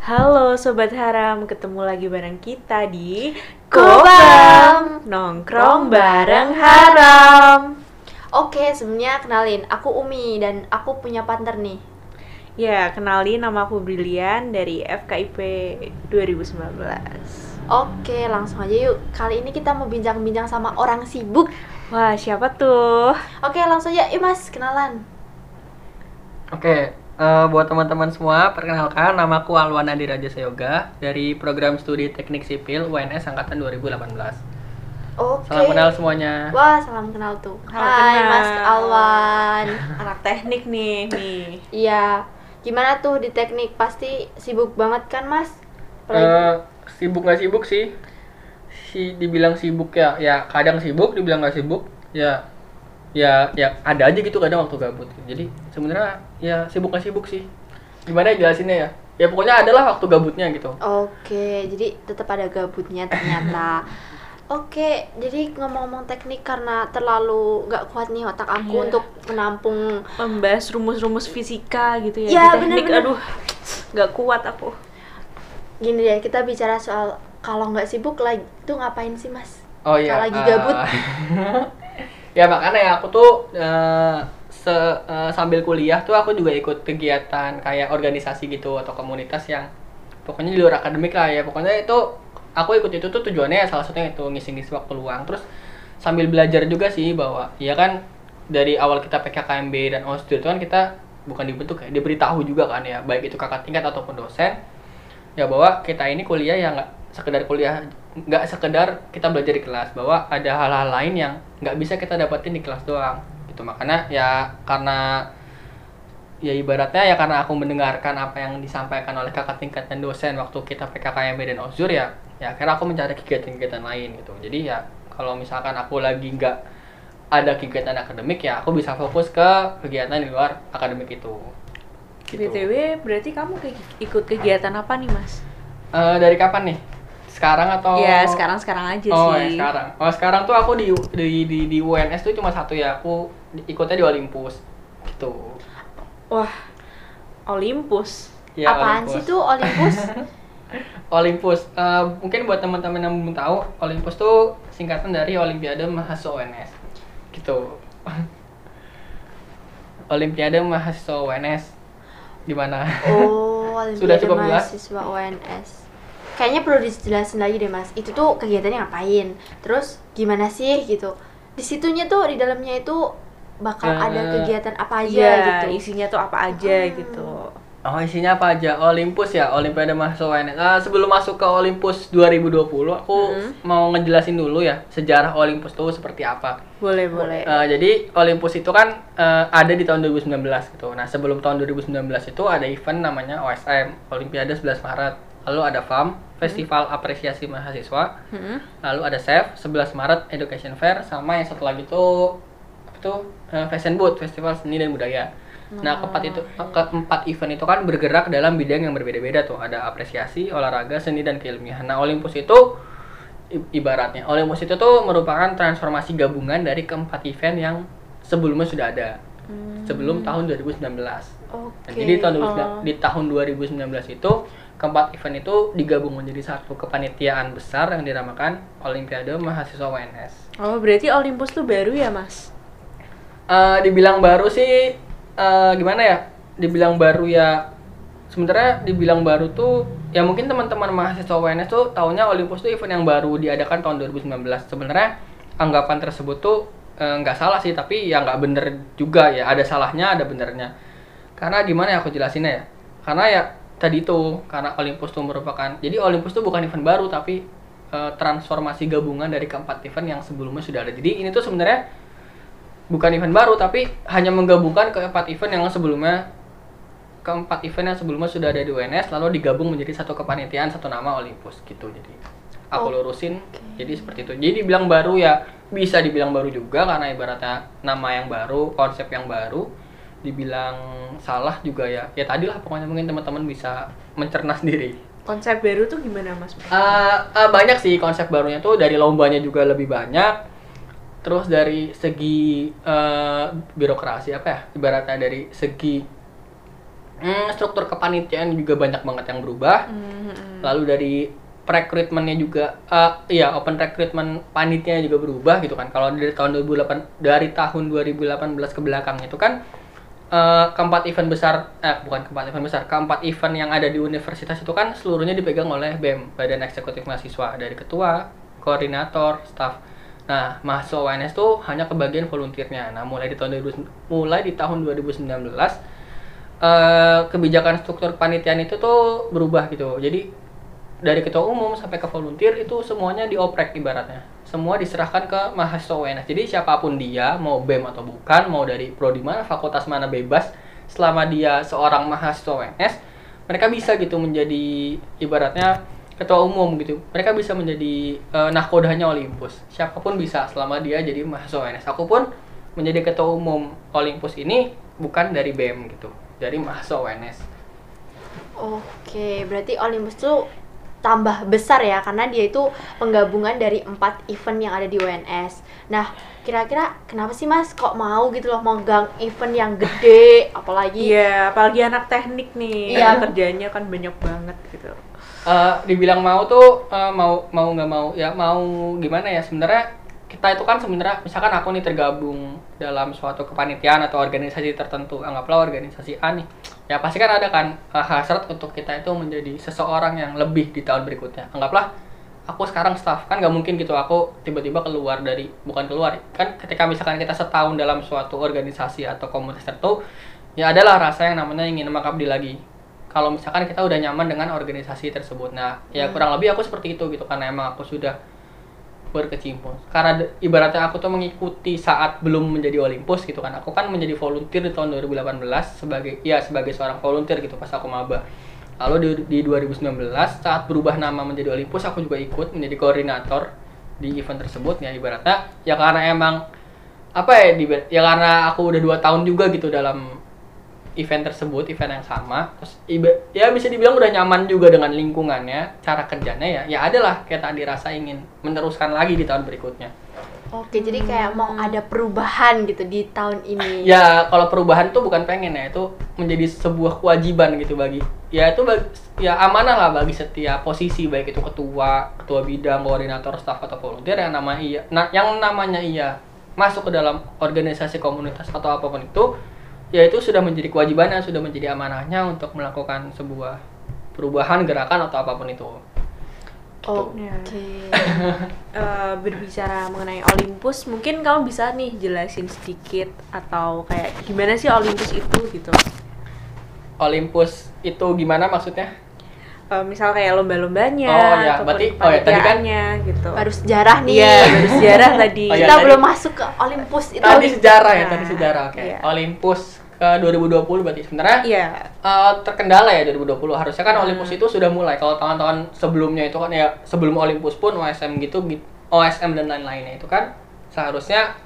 Halo Sobat Haram, ketemu lagi bareng kita di Kobam. Nongkrong bareng Haram Oke, sebelumnya kenalin, aku Umi dan aku punya partner nih. Ya, kenalin nama aku Brilian dari FKIP 2019 Oke, langsung aja yuk. Kali ini kita mau bincang-bincang sama orang sibuk. Wah, siapa tuh? Oke, langsung aja. Yuk Mas, kenalan. Oke, eh, buat teman-teman semua, perkenalkan nama aku Alwan Adi Raja Sayoga dari program studi Teknik Sipil UNS angkatan 2018. Oke. Salam kenal semuanya. Wah, salam kenal tuh. Salam Hai kenal. Mas Alwan. Anak teknik nih, nih Iya. Gimana tuh di teknik? Pasti sibuk banget kan, Mas? Eh, Apalagi- sibuk nggak sibuk sih? Si dibilang sibuk ya, ya kadang sibuk, dibilang nggak sibuk, ya ya ya ada aja gitu kadang waktu gabut. Jadi sebenarnya ya sibuk nggak sibuk sih. Gimana ya jelasinnya ya? Ya pokoknya adalah waktu gabutnya gitu. Oke, jadi tetap ada gabutnya ternyata. Oke, jadi ngomong-ngomong teknik karena terlalu nggak kuat nih otak aku Iya. untuk menampung Membahas rumus-rumus fisika gitu ya, Ya, di teknik bener-bener. Aduh, nggak kuat aku gini deh kita bicara soal kalau nggak sibuk lagi tuh ngapain sih mas? Oh iya. Kalau lagi gabut. ya makanya ya aku tuh eh, se eh, sambil kuliah tuh aku juga ikut kegiatan kayak organisasi gitu atau komunitas yang pokoknya di luar akademik lah ya. Pokoknya itu aku ikut itu tuh tujuannya salah satunya itu ngisi-ngisi waktu luang. Terus sambil belajar juga sih bahwa ya kan dari awal kita PKKMB dan OSDUR itu kan kita bukan dibentuk ya, diberitahu juga kan ya, baik itu kakak tingkat ataupun dosen ya bahwa kita ini kuliah ya nggak sekedar kuliah nggak sekedar kita belajar di kelas bahwa ada hal-hal lain yang nggak bisa kita dapetin di kelas doang gitu makanya ya karena ya ibaratnya ya karena aku mendengarkan apa yang disampaikan oleh kakak tingkat dan dosen waktu kita PKKMB dan OSJUR ya ya akhirnya aku mencari kegiatan-kegiatan lain gitu jadi ya kalau misalkan aku lagi nggak ada kegiatan akademik ya aku bisa fokus ke kegiatan di luar akademik itu gitu. BTW, berarti kamu ke- ikut kegiatan apa nih mas? Eh, dari kapan nih? Sekarang atau? Ya, sekarang-sekarang aja oh, sih ya, sekarang. Oh, sekarang tuh aku di di di, di UNS tuh cuma satu ya. Aku di- ikutnya di Olympus. Gitu. Wah, Olympus Ya, Apaan Olympus. sih tuh Olympus? Olympus. Eh, mungkin buat teman-teman yang belum tahu, Olympus tuh singkatan dari Olimpiade Mahasiswa UNS. Gitu. Olimpiade Mahasiswa UNS. Gimana? oh, Sudah cukup jelas? mahasiswa UNS. Kayaknya perlu dijelasin lagi deh mas. Itu tuh kegiatannya ngapain? Terus gimana sih gitu? Di situnya tuh di dalamnya itu bakal Eh, ada kegiatan apa aja Iya, gitu. isinya tuh apa aja Hmm. gitu Oh isinya apa aja? Olympus ya, Olimpiade Mahasiswa UNS. Ah, sebelum masuk ke Olympus 2020, aku Mhm. mau ngejelasin dulu ya sejarah Olympus itu seperti apa. Boleh, boleh Eh, jadi Olympus itu kan eh, ada di tahun 2019 gitu. Nah sebelum tahun 2019 itu ada event namanya OSM, Olimpiade 11 Maret. Lalu ada FAM, Festival Apresiasi Mahasiswa. Hmm. Lalu ada SEF, 11 Maret Education Fair, sama yang satu lagi tuh apa tuh Eh, Fashion Boot, Festival Seni dan Budaya. Nah keempat itu keempat event itu kan bergerak dalam bidang yang berbeda-beda tuh. Ada apresiasi, olahraga, seni dan keilmiahan. Nah Olympus itu ibaratnya Olympus itu tuh merupakan transformasi gabungan dari keempat event yang sebelumnya sudah ada sebelum tahun 2019. Oke. Nah, jadi tahun 2019 Oh. di tahun 2019 itu keempat event itu digabung menjadi satu kepanitiaan besar yang dinamakan Olimpiade Mahasiswa UNS. Oh, berarti Olympus tuh baru ya, Mas? Eh, dibilang baru sih eh, gimana ya? Dibilang baru ya sebenarnya dibilang baru tuh ya mungkin teman-teman mahasiswa UNS tuh tahunya Olympus tuh event yang baru diadakan tahun 2019. Sebenarnya anggapan tersebut tuh eh, nggak salah sih tapi ya nggak bener juga ya ada salahnya ada benernya karena gimana ya aku jelasinnya ya karena ya tadi tuh karena Olympus tuh merupakan jadi Olympus tuh bukan event baru tapi eh, transformasi gabungan dari keempat event yang sebelumnya sudah ada. Jadi ini tuh sebenarnya bukan event baru tapi hanya menggabungkan keempat event yang sebelumnya keempat event yang sebelumnya sudah ada di UNS lalu digabung menjadi satu kepanitiaan satu nama Olympus gitu. Jadi aku Oh, lurusin jadi seperti itu. Jadi dibilang baru ya bisa dibilang baru juga karena ibaratnya nama yang baru konsep yang baru dibilang salah juga ya ya tadi lah pokoknya mungkin teman-teman bisa mencerna sendiri Konsep baru tuh gimana, Mas? Eh, eh, banyak sih konsep barunya tuh dari lombanya juga lebih banyak terus dari segi eh, birokrasi apa ya ibaratnya dari segi Hmm, struktur kepanitiaan juga banyak banget yang berubah. Mhm. Lalu dari rekrutmennya juga eh iya open recruitment panitianya juga berubah gitu kan. Kalau dari tahun 2008 dari tahun 2018 ke belakang itu kan eh, keempat event besar eh bukan keempat event besar, keempat event yang ada di universitas itu kan seluruhnya dipegang oleh BEM, Badan Eksekutif Mahasiswa dari ketua, koordinator, staff. Nah, mahasiswa UNS tuh hanya kebagian volunteernya. Nah, mulai di tahun 2000 mulai di tahun 2019 eh, kebijakan struktur kepanitiaan itu tuh berubah gitu. Jadi dari ketua umum sampai ke volunteer itu semuanya dioprek ibaratnya. Semua diserahkan ke mahasiswa UNS. Jadi siapa pun dia, mau BEM atau bukan, mau dari prodi mana, fakultas mana bebas, selama dia seorang mahasiswa UNS, mereka bisa gitu menjadi ibaratnya ketua umum gitu. Mereka bisa menjadi eh, nahkodanya Olympus. Siapa pun bisa selama dia jadi mahasiswa UNS. Aku pun menjadi ketua umum Olympus ini bukan dari BEM gitu, dari mahasiswa UNS. Oke, berarti Olympus tuh tambah besar ya karena dia itu penggabungan dari empat event yang ada di UNS. Nah, kira-kira kenapa sih Mas kok mau gitu loh megang event yang gede apalagi Iya, apalagi anak teknik nih. Iya. Kan kerjanya kan banyak banget gitu. Eh, dibilang mau tuh eh, mau mau nggak mau ya mau gimana ya sebenarnya kita itu kan sebenarnya misalkan aku nih tergabung dalam suatu kepanitiaan atau organisasi tertentu anggaplah organisasi A nih ya pasti kan ada kan eh, hasrat untuk kita itu menjadi seseorang yang lebih di tahun berikutnya. Anggaplah aku sekarang staff kan nggak mungkin gitu aku tiba-tiba keluar dari bukan keluar kan ketika misalkan kita setahun dalam suatu organisasi atau komunitas tertentu ya adalah rasa yang namanya ingin mengabdi lagi. Kalau misalkan kita udah nyaman dengan organisasi tersebut nah ya kurang lebih aku seperti itu gitu karena emang aku sudah berkecimpung karena ibaratnya aku tuh mengikuti saat belum menjadi Olympus gitu kan. Aku kan menjadi volunteer di tahun 2018 sebagai ya sebagai seorang volunteer gitu pas aku maba. Lalu di, di 2019 saat berubah nama menjadi Olympus aku juga ikut menjadi koordinator di event tersebut. Ya ibaratnya ya karena emang apa ya di, ya karena aku udah dua tahun juga gitu dalam event tersebut event yang sama terus ya bisa dibilang udah nyaman juga dengan lingkungannya cara kerjanya ya ya adalah kayak tadi rasa ingin meneruskan lagi di tahun berikutnya Oke, jadi kayak mau ada perubahan gitu di tahun ini. ya kalau perubahan tuh bukan pengen ya itu menjadi sebuah kewajiban gitu bagi ya itu bagi, ya amanah lah bagi setiap posisi baik itu ketua ketua bidang koordinator staff atau volunteer yang namanya iya nah, yang namanya iya masuk ke dalam organisasi komunitas atau apa pun itu ya itu sudah menjadi kewajibannya sudah menjadi amanahnya untuk melakukan sebuah perubahan gerakan atau apa pun itu Oke. Eh, berbicara mengenai Olympus, mungkin kamu bisa nih jelasin sedikit atau kayak gimana sih Olympus itu gitu. Olympus itu gimana maksudnya Eh, misal kayak lomba-lombanya, Oh, ya, ataupun berarti- oh, ya, tadi kan- gitu. Baru sejarah nih. Iya, baru sejarah tadi. Oh, ya, Kita tadi- belum masuk ke Olympus itu. tadi sejarah ya Nah, tadi sejarah oke iya. Olympus ke 2020 berarti sebenarnya Iya. eh, terkendala ya 2020 harusnya kan Hmm. Olympus itu sudah mulai kalau tahun-tahun sebelumnya itu kan ya sebelum Olympus pun OSM gitu gi- OSM dan lain-lainnya itu kan seharusnya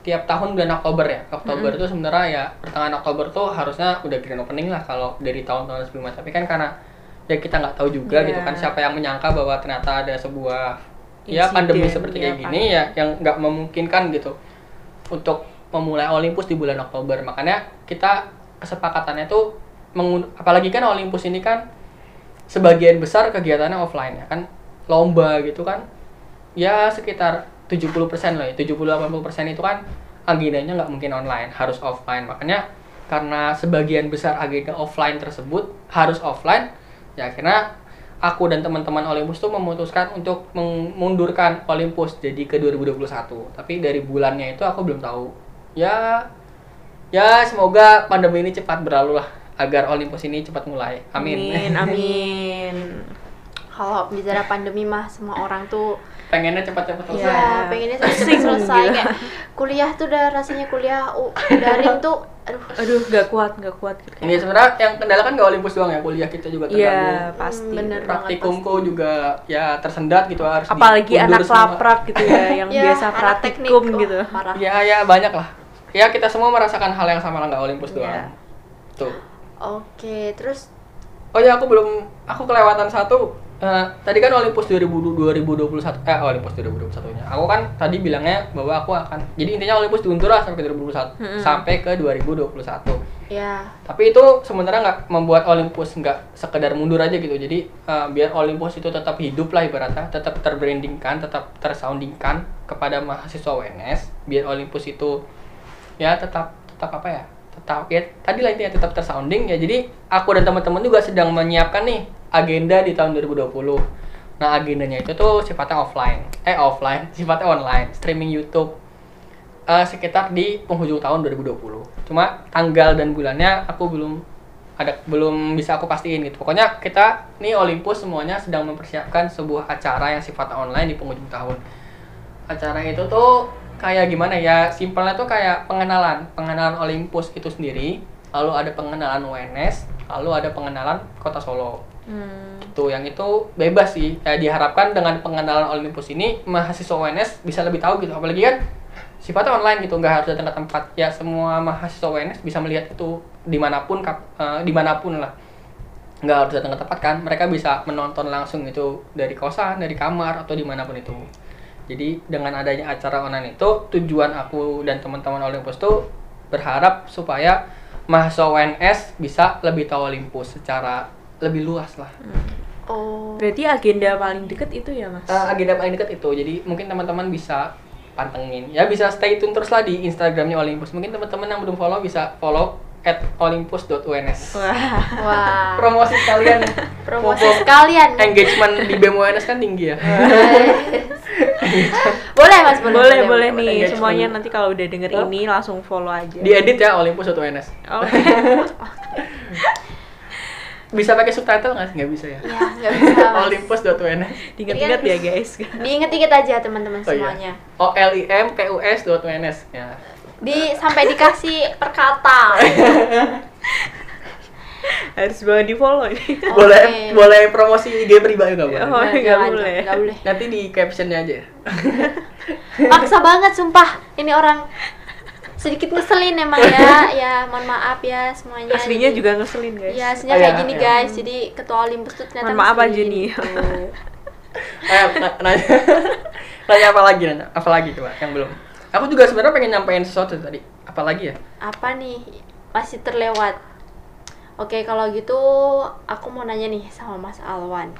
tiap tahun bulan Oktober ya Hmm. Oktober itu sebenarnya ya pertengahan Oktober tuh harusnya udah grand opening lah kalau dari tahun-tahun sebelumnya tapi kan karena ya kita nggak tahu juga Iya. gitu kan siapa yang menyangka bahwa ternyata ada sebuah ya Insiden, pandemi seperti ya kayak kan. gini ya yang nggak memungkinkan gitu untuk memulai Olympus di bulan Oktober. Makanya kita kesepakatannya tuh apalagi kan Olympus ini kan sebagian besar kegiatannya offline ya kan lomba gitu kan. Ya sekitar 70% loh ya 70-80% itu kan agendanya nggak mungkin online harus offline. Makanya karena sebagian besar agenda offline tersebut harus offline ya akhirnya aku dan teman-teman Olympus tuh memutuskan untuk mengundurkan Olympus jadi ke 2021 tapi dari bulannya itu aku belum tahu ya ya semoga pandemi ini cepat berlalu lah agar Olympus ini cepat mulai amin, Amin, amin. Kalau bicara pandemi mah semua orang tuh pengennya cepat-cepat selesai ya Iya. pengennya Pusing selesai gitu. kayak kuliah tuh udah rasanya kuliah uh, daring tuh aduh Aduh, gak kuat, gak kuat gitu. Ini sebenarnya yang kendala kan gak Olympus doang ya, kuliah kita juga terganggu. Iya, pasti. Hmm, bener. Praktikumku juga ya tersendat gitu harus Apalagi anak laprak gitu ya, yang Ya, biasa praktikum teknik, wah, gitu. parah. Ya ya banyak lah. Ya kita semua merasakan hal yang sama lah nggak Olympus doang. Iya. Tuh. oke terus Oh ya aku belum aku kelewatan satu. Eh, tadi kan Olympus 2000, 2021 eh Olympus 2021 nya. Aku kan tadi bilangnya bahwa aku akan jadi intinya Olympus diundur lah sampai ke 2021 Mm-mm. sampai ke 2021. Ya. Tapi itu sebenarnya nggak membuat Olympus nggak sekedar mundur aja gitu. Jadi eh, biar Olympus itu tetap hidup lah ibaratnya, tetap terbrandingkan, tetap tersoundingkan kepada mahasiswa UNS. Biar Olympus itu ya tetap tetap apa ya? Tetap ya tadi lah intinya tetap tersounding ya. Jadi aku dan teman-teman juga sedang menyiapkan nih agenda di tahun 2020. Nah agendanya itu tuh sifatnya offline, eh offline, sifatnya online, streaming YouTube eh, sekitar di penghujung tahun 2020. Cuma tanggal dan bulannya aku belum ada belum bisa aku pastiin gitu. Pokoknya kita nih Olympus semuanya sedang mempersiapkan sebuah acara yang sifatnya online di penghujung tahun. Acara itu tuh kayak gimana ya? Simpelnya tuh kayak pengenalan, pengenalan Olympus itu sendiri, lalu ada pengenalan UNS, lalu ada pengenalan Kota Solo. Hmm. tuh yang itu bebas sih. Ya diharapkan dengan pengenalan Olympus ini mahasiswa UNS bisa lebih tahu gitu. Apalagi kan sifatnya online gitu nggak harus datang ke tempat. Ya semua mahasiswa UNS bisa melihat itu di mana pun kap- eh, di mana pun lah. Nggak harus datang ke tempat kan mereka bisa menonton langsung itu dari kosan dari kamar atau di mana pun itu jadi dengan adanya acara online itu tujuan aku dan teman-teman Olympus tuh berharap supaya mahasiswa UNS bisa lebih tahu Olympus secara lebih luas lah Oh. Berarti agenda paling deket itu ya mas? Eh, agenda paling dekat itu jadi mungkin teman-teman bisa pantengin ya bisa stay tune terus lah di instagramnya Olympus mungkin teman-teman yang belum follow bisa follow at olympus.uns Wah. Wah. promosi sekalian Promosi sekalian. engagement di BEM UNS kan tinggi ya boleh mas boleh. Boleh boleh nih Engagement. semuanya nanti kalau udah denger Oh. ini langsung follow aja. diedit ya olympus.uns Oke. bisa pakai subtitle nggak sih nggak bisa ya Ya nggak bisa mas. olympus.uns Diingat-ingat ya guys. Diinget-inget aja teman-teman Oh, iya. semuanya. o l i m p u s dot uns ya Di sampai dikasih perkata. Harus banget di follow ini. Oke. boleh boleh promosi IG pribadi nggak boleh Oh, Nggak, boleh. Nggak boleh. nanti di captionnya aja Maksa banget sumpah. Ini orang sedikit ngeselin emang ya. Ya mohon maaf ya semuanya. Aslinya Jadi- juga ngeselin guys. Ya, aslinya Oh, kayak iya, gini iya. guys. Jadi ketua Olympus tuh ternyata Mohon maaf aja nih. gitu. eh na- nanya nanya apa lagi nanya apa lagi coba yang belum aku juga sebenarnya pengen nyampein sesuatu tadi apa lagi ya Apa nih? Masih terlewat. Oke, kalau gitu aku mau nanya nih sama Mas Alwan.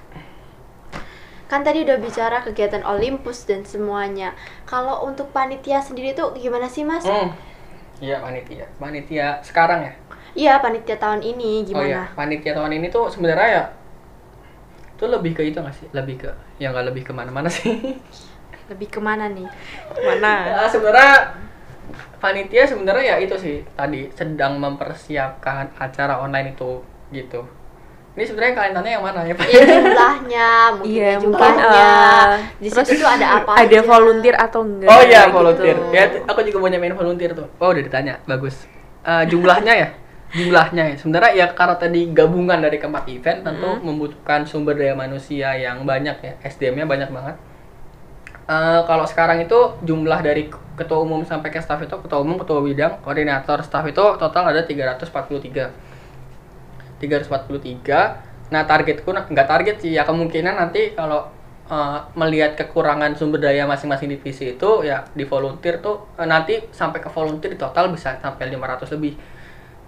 Kan tadi udah bicara kegiatan Olympus dan semuanya. Kalau untuk panitia sendiri tuh gimana sih, Mas? hmm iya panitia panitia sekarang ya Iya, panitia tahun ini oh iya gimana? panitia tahun ini tuh sebenarnya ya itu lebih ke itu nggak sih lebih ke ya nggak lebih ke mana-mana sih Lebih ke mana nih? Mana? Nah, sebenarnya panitia sebenarnya ya itu sih tadi sedang mempersiapkan acara online itu gitu. Ini sebenarnya kalian tanya yang mana ya? Pak? Iya jumlahnya, mungkin Iya, ya jumlahnya. eh, Di terus situ tuh ada apa? Ada aja? volunteer atau enggak? Oh iya gitu. volunteer. Ya aku juga mau nyamain volunteer tuh. Oh udah ditanya, bagus. Eh, jumlahnya ya? Jumlahnya ya. Sebenarnya ya karena tadi gabungan dari keempat event tentu membutuhkan sumber daya manusia yang banyak ya. SDM-nya banyak banget. Eh, kalau sekarang itu jumlah dari ketua umum sampai ke staff itu ketua umum, ketua bidang, koordinator staff itu total ada 343. 343. Nah, targetku nggak target sih ya kemungkinan nanti kalau eh, melihat kekurangan sumber daya masing-masing divisi itu ya di volunteer tuh eh, nanti sampai ke volunteer total bisa sampai 500 lebih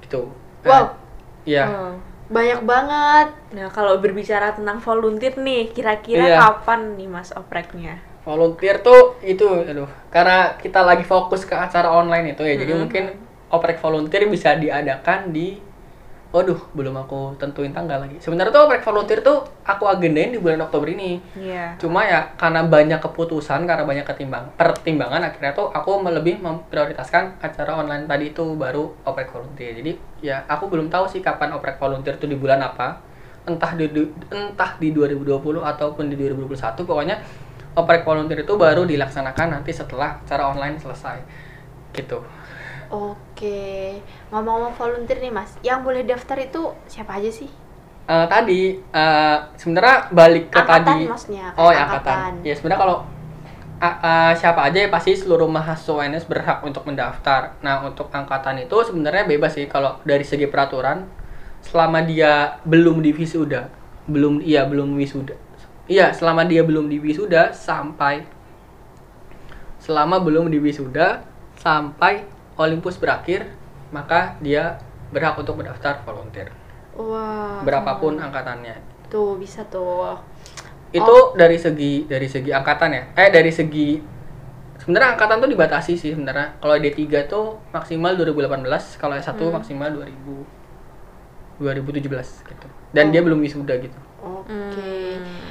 gitu. Wow. Iya. Oh. Banyak banget. Nah, kalau berbicara tentang volunteer nih, kira-kira Iya. kapan nih Mas opreknya? Volunteer tuh itu aduh karena kita lagi fokus ke acara online itu ya. Jadi Mm-mm. mungkin oprek volunteer bisa diadakan di Waduh, belum aku tentuin tanggal lagi. Sebenarnya tuh oprek volunteer tuh aku agendain di bulan Oktober ini. Iya. Cuma ya karena banyak keputusan, karena banyak ketimbang pertimbangan akhirnya tuh aku lebih memprioritaskan acara online tadi itu baru oprek volunteer. Jadi ya aku belum tahu sih kapan oprek volunteer itu di bulan apa. Entah di di- entah di 2020 ataupun di 2021 pokoknya oprek volunteer itu baru dilaksanakan nanti setelah acara online selesai. Gitu. Oke. Ngomong-ngomong volunteer nih, Mas. Yang boleh daftar itu siapa aja sih? Eh, tadi eh, sebenarnya balik ke Angkatan tadi maksudnya, oh ya angkatan. angkatan ya sebenarnya kalau a- a- siapa aja ya pasti seluruh mahasiswa UNS berhak untuk mendaftar nah untuk angkatan itu sebenarnya bebas sih kalau dari segi peraturan selama dia belum di wisuda belum iya belum wisuda iya selama dia belum di wisuda sampai selama belum di wisuda sampai Olympus berakhir maka dia berhak untuk mendaftar volunteer Wah. berapapun angkatannya Tuh bisa tuh. itu Oh. dari segi dari segi angkatan ya eh dari segi sebenarnya angkatan tuh dibatasi sih sebenarnya kalau D3 tuh maksimal 2018 kalau S1 Hmm. maksimal 2000 2017 gitu dan dia Oh. belum wisuda gitu Oke. Hmm.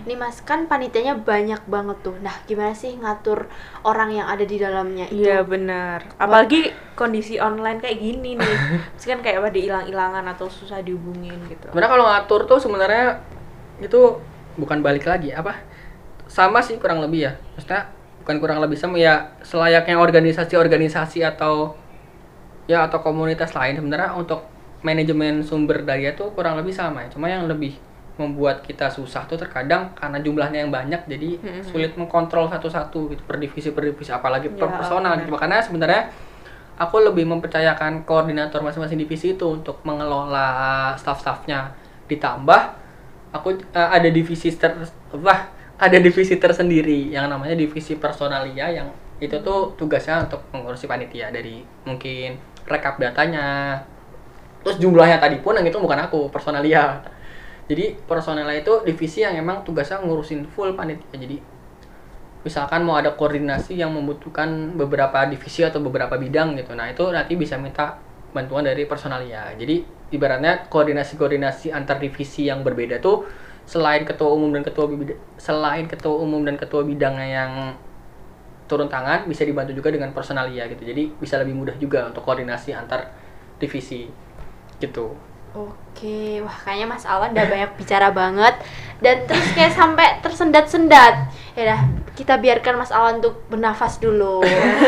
Ini Mas kan panitianya banyak banget tuh. Nah, gimana sih ngatur orang yang ada di dalamnya itu? Iya benar. Apalagi kondisi online kayak gini nih. Terus kan kayak pada hilang-hilangan atau susah dihubungin gitu. sebenarnya kalau ngatur tuh sebenarnya itu bukan balik lagi apa sama sih kurang lebih ya maksudnya bukan kurang lebih sama ya selayaknya organisasi-organisasi atau ya atau komunitas lain sebenarnya untuk manajemen sumber daya tuh kurang lebih sama ya cuma yang lebih membuat kita susah tuh terkadang karena jumlahnya yang banyak jadi Mhm. sulit mengkontrol satu-satu gitu per divisi per divisi apalagi per Ya, personal gitu. makanya sebenarnya aku lebih mempercayakan koordinator masing-masing divisi itu untuk mengelola staff-staffnya. Ditambah aku eh, ada divisi ter wah ada divisi tersendiri yang namanya divisi personalia yang itu tuh tugasnya untuk mengurusi panitia dari mungkin rekap datanya. Terus jumlahnya tadi pun yang itu bukan aku personalia jadi personalia itu divisi yang emang tugasnya ngurusin full panitia. Jadi misalkan mau ada koordinasi yang membutuhkan beberapa divisi atau beberapa bidang gitu. Nah itu nanti bisa minta bantuan dari personalia. Jadi ibaratnya koordinasi-koordinasi antar divisi yang berbeda tuh selain ketua umum dan ketua bidang selain ketua umum dan ketua bidangnya yang turun tangan bisa dibantu juga dengan personalia gitu. Jadi bisa lebih mudah juga untuk koordinasi antar divisi gitu Oke, wah kayaknya Mas Alwan udah banyak bicara banget dan terus kayak sampai tersendat-sendat. Ya dah, kita biarkan Mas Alwan untuk bernafas dulu.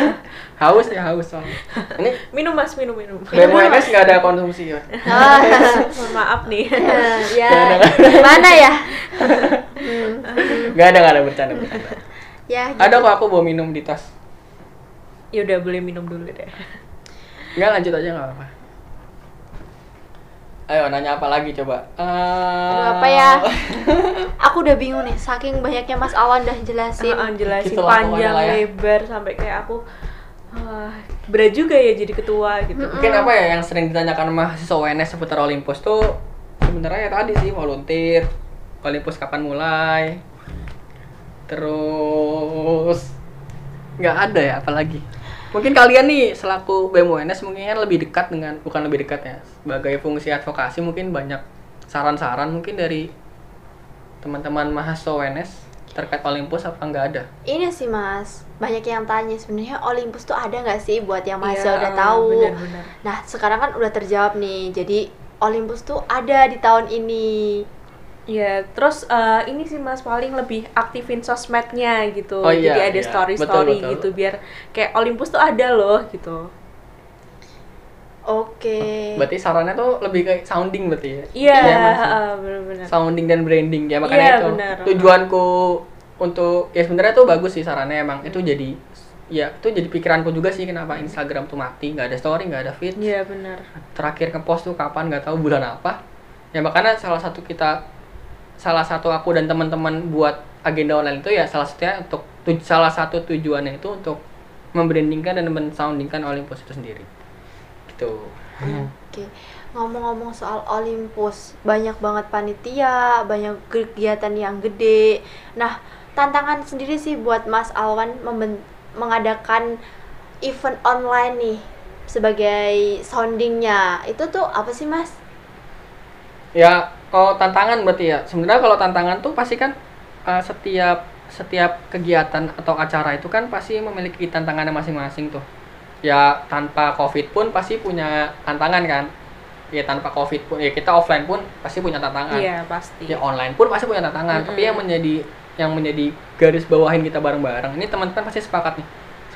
haus ya haus soalnya ini Minum mas, minum minum. BMWNS nggak ada konsumsi ya Ah, Mohon maaf nih. ya, gimana ya? Nggak ada nggak ada bercanda bercanda ya, gitu. ada kok aku bawa minum di tas ya udah boleh minum dulu deh. nggak lanjut aja nggak apa ayo nanya apa lagi coba Aduh, apa ya? Aku udah bingung nih, saking banyaknya Mas Alwan udah jelasin. Heeh, jelasin Gitu panjang ya. lebar sampai kayak aku ah, berat juga ya jadi ketua gitu. mungkin apa ya yang sering ditanyakan mahasiswa UNS seputar Olympus tuh sebenarnya ya tadi sih volunteer Olympus kapan mulai terus nggak ada ya apalagi mungkin kalian nih selaku BEM UNS mungkin kan lebih dekat dengan bukan lebih dekat ya sebagai fungsi advokasi mungkin banyak saran-saran mungkin dari teman-teman mahasiswa UNS terkait Olympus apa nggak ada Ini sih Mas, banyak yang tanya sebenarnya Olympus tuh ada nggak sih buat yang mahasiswa Iya, udah tahu. benar-benar. Nah sekarang kan udah terjawab nih, jadi Olympus tuh ada di tahun ini. Ya, terus eh, ini sih Mas paling lebih aktifin sosmednya gitu. Oh iya, Jadi ada iya. story-story Betul, betul. gitu biar kayak Olympus tuh ada loh gitu. Oke. berarti sarannya tuh lebih kayak sounding berarti ya Iya, Iya, Mas. heeh, benar-benar. sounding dan branding ya makanya Iya, itu benar. tujuanku untuk ya sebenarnya tuh bagus sih sarannya emang itu jadi ya itu jadi pikiranku juga sih kenapa Instagram tuh mati nggak ada story nggak ada feed Iya, benar. terakhir ngepost tuh kapan nggak tahu bulan apa ya makanya salah satu kita salah satu aku dan teman-teman buat agenda online itu ya salah satunya untuk tuj- salah satu tujuannya itu untuk membrandingkan dan mensoundingkan Olympus itu sendiri gitu Oke. Ngomong-ngomong soal Olympus, banyak banget panitia, banyak kegiatan yang gede. Nah, tantangan sendiri sih buat Mas Alwan mengadakan event online nih sebagai soundingnya. Itu tuh apa sih Mas? Ya, kalau tantangan berarti ya. Sebenarnya kalau tantangan tuh pasti kan uh, setiap setiap kegiatan atau acara itu kan pasti memiliki tantangannya masing-masing tuh. Ya tanpa covid pun pasti punya tantangan kan. Ya tanpa covid pun ya kita offline pun pasti punya tantangan. Iya, pasti. Ya online pun pasti punya tantangan. Tapi Mm-mm. yang menjadi yang menjadi garis bawahin kita bareng-bareng ini teman-teman pasti sepakat nih.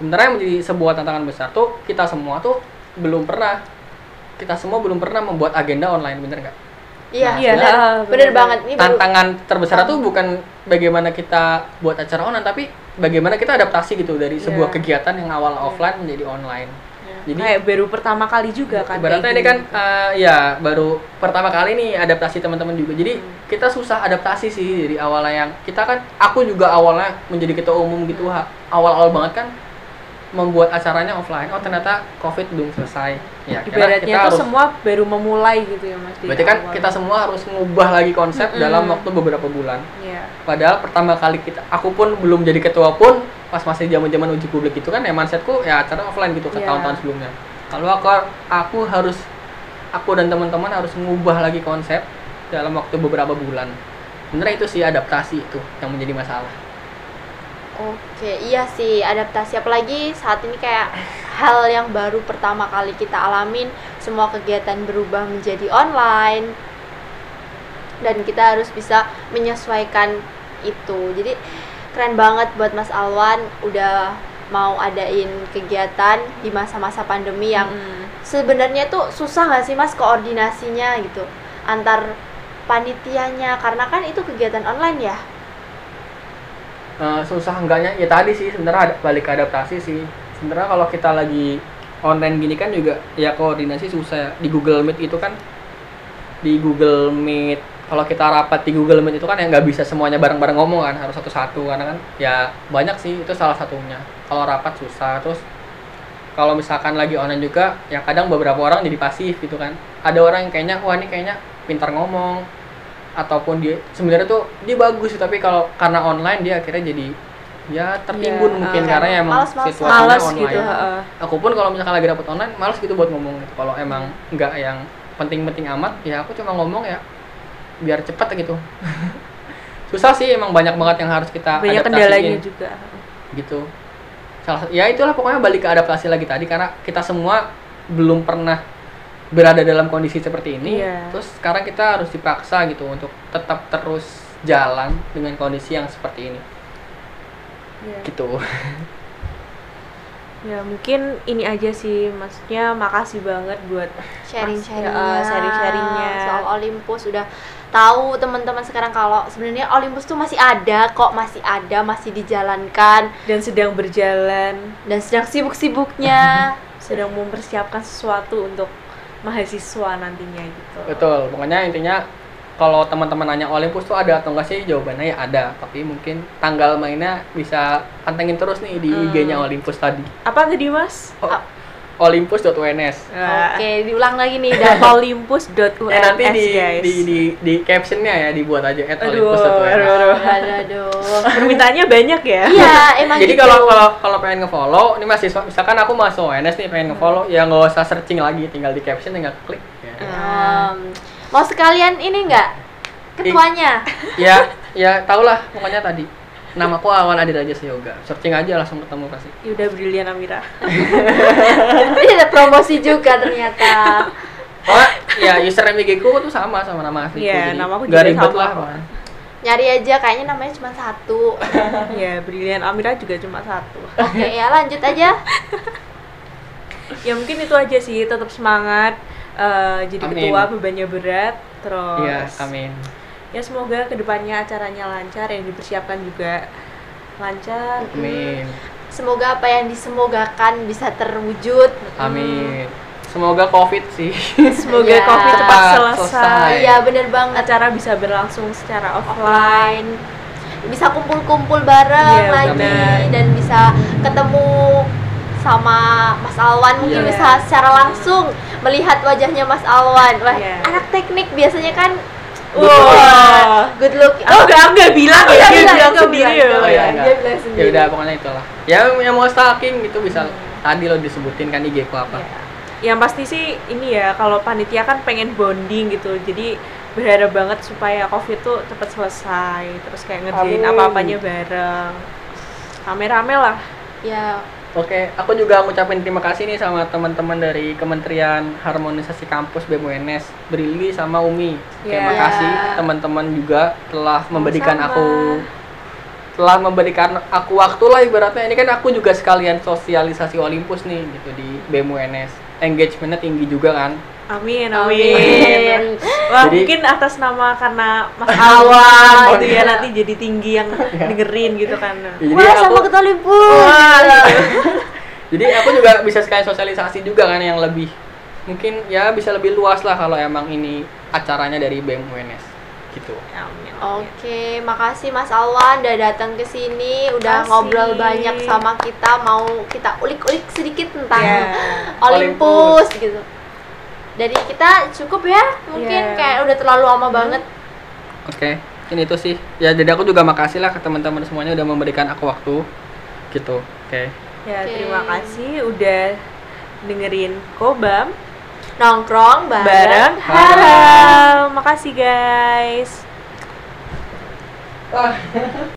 Sebenarnya yang menjadi sebuah tantangan besar tuh kita semua tuh belum pernah kita semua belum pernah membuat agenda online bener nggak? Iya, Iya, bener, bener. bener banget. Ini baru- tantangan terbesar tuh bukan bagaimana kita buat acara online tapi bagaimana kita adaptasi gitu dari sebuah Iya. kegiatan yang awal offline menjadi online jadi kayak baru pertama kali juga kan. ibaratnya ini kan eh, ya baru pertama kali nih adaptasi teman-teman juga jadi Hmm. kita susah adaptasi sih dari awalnya yang kita kan aku juga awalnya menjadi ketua umum gitu ha- awal-awal banget kan membuat acaranya offline oh ternyata covid belum selesai ya Ibaratnya tuh harus semua baru memulai gitu ya Mas. berarti kan awal. kita semua harus mengubah lagi konsep Mm-mm. dalam waktu beberapa bulan Iya. padahal pertama kali kita aku pun belum jadi ketua pun pas masih zaman zaman uji publik itu kan ya mindsetku ya acara offline gitu ke Iya. tahun-tahun sebelumnya kalau aku aku harus aku dan teman-teman harus mengubah lagi konsep dalam waktu beberapa bulan bener itu sih adaptasi itu yang menjadi masalah Oke, iya sih adaptasi apalagi saat ini kayak hal yang baru pertama kali kita alamin, semua kegiatan berubah menjadi online dan kita harus bisa menyesuaikan itu. Jadi keren banget buat Mas Alwan udah mau adain kegiatan di masa-masa pandemi yang Mm. sebenarnya tuh susah nggak sih Mas koordinasinya gitu antar panitianya karena kan itu kegiatan online ya. Eh, susah enggaknya. Ya tadi sih sebenarnya ada balik ke adaptasi sih. Sebenarnya kalau kita lagi online gini kan juga ya koordinasi susah. Di Google Meet itu kan di Google Meet kalau kita rapat di Google Meet itu kan ya nggak bisa semuanya bareng-bareng ngomong kan harus satu-satu. Karena kan ya banyak sih itu salah satunya. Kalau rapat susah. Terus kalau misalkan lagi online juga ya kadang beberapa orang jadi pasif gitu kan. Ada orang yang kayaknya wah ini kayaknya pintar ngomong ataupun dia sebenarnya tuh dia bagus tapi kalau karena online dia akhirnya jadi ya tertimbun Ya, mungkin uh, karena ya emang males-malesan. situasinya Males online gitu, heeh. aku pun kalau misalkan lagi dapet online males gitu buat ngomong gitu kalau emang nggak yang penting-penting amat ya aku cuma ngomong ya biar cepet gitu susah sih emang banyak banget yang harus kita Banyak kendalanya juga. gitu salah ya itulah pokoknya balik ke adaptasi lagi tadi karena kita semua belum pernah berada dalam kondisi seperti ini Iya. terus sekarang kita harus dipaksa gitu untuk tetap terus jalan dengan kondisi yang seperti ini. Iya. gitu. Ya mungkin ini aja sih, maksudnya makasih banget buat sharing-sharingnya, Mas, ya, sharing-sharingnya. soal Olympus udah tahu teman-teman sekarang kalau sebenarnya Olympus tuh masih ada kok masih ada masih dijalankan. Dan sedang berjalan, dan sedang sibuk-sibuknya. Sedang mempersiapkan sesuatu untuk mahasiswa nantinya gitu. betul pokoknya intinya kalau teman-teman nanya Olympus tuh ada atau enggak sih jawabannya ya ada tapi mungkin tanggal mainnya bisa pantengin terus nih di Hmm. IG-nya Olympus tadi Apa tadi mas? oh, Olympus.uns oke diulang lagi nih dan Olympus.uns eh nanti di, guys. di di di captionnya ya dibuat aja at Olympus.uns aduh, aduh. aduh, aduh. Permintaannya banyak ya? iya emang Jadi gitu. kalau kalau kalau pengen ngefollow, ini mahasiswa misalkan aku masuk ONS nih pengen ngefollow, ya nggak usah searching lagi, tinggal di caption tinggal klik. Ya, Em, mau sekalian ini enggak ketuanya ya, ya tau lah pokoknya tadi. Namaku Awan Adi Raja Yoga. Searching aja langsung ketemu pasti. Yuda Brilian Amira. ini ada promosi juga ternyata Oh, ya username IG ku tuh sama sama nama asliku. Iya, jadi nama aku juga ribet sama lah. Wan. nyari aja kayaknya namanya cuma satu ya, Brilian Amira juga cuma satu. oke ya lanjut aja ya mungkin itu aja sih, tetap semangat. Eh, jadi Amin. ketua bebannya berat, terus Iya, amin. Ya semoga ke depannya acaranya lancar yang dipersiapkan juga lancar Amin. semoga apa yang disemogakan bisa terwujud Amin. Semoga Covid sih. semoga Iya. covid cepat selesai iya bener banget acara bisa berlangsung secara offline bisa kumpul-kumpul bareng Iya, lagi benar. dan bisa ketemu sama Mas Alwan mungkin Iya. bisa secara langsung melihat wajahnya Mas Alwan wah Iya. anak teknik biasanya kan Wah. good look Oh, enggak, enggak bilang Oh, ya, iya, dia bilang, bilang dia sendiri bilang. ya. Oh, iya, enggak. dia bilang ya sendiri udah pokoknya itulah. Ya yang mau stalking gitu bisa tadi lo disebutin kan IG ku apa. Ya. Yang pasti sih ini ya, kalau panitia kan pengen bonding gitu. Jadi berharap banget supaya Covid tuh cepat selesai. Terus kayak ngerjain apa-apanya bareng. Rame-rame lah. ya Oke, aku juga ngucapin terima kasih nih sama teman-teman dari Kementerian Harmonisasi Kampus BMUNS, Brili sama Umi. Terima Ya. kasih teman-teman juga telah memberikan Sama-sama. aku telah memberikan aku waktu lah ibaratnya ini kan aku juga sekalian sosialisasi Olympus nih gitu di BMUNS engagementnya tinggi juga kan Amin, Amin. amin. Wah, Jadi- mungkin atas nama karena Mas Awan. Awan gitu ya nanti jadi tinggi yang dengerin gitu kan. Ya, jadi wah sama aku ketua Olympus Wah, jadi aku juga bisa sekalian sosialisasi juga kan yang lebih mungkin ya bisa lebih luas lah kalau emang ini acaranya dari BMUNS gitu Amin. Oke, makasih Mas Alwan udah datang ke sini, udah Makasih. ngobrol banyak sama kita, mau kita ulik-ulik sedikit tentang Ya. Olympus gitu. Dari kita cukup ya, mungkin Ya. kayak udah terlalu lama banget. Oke, ini itu sih. Ya jadi aku juga makasih lah ke teman-teman semuanya udah memberikan aku waktu. Gitu. Oke. Ya, Oke. terima kasih udah dengerin Kobam Nongkrong bareng, bareng Haram. Makasih guys.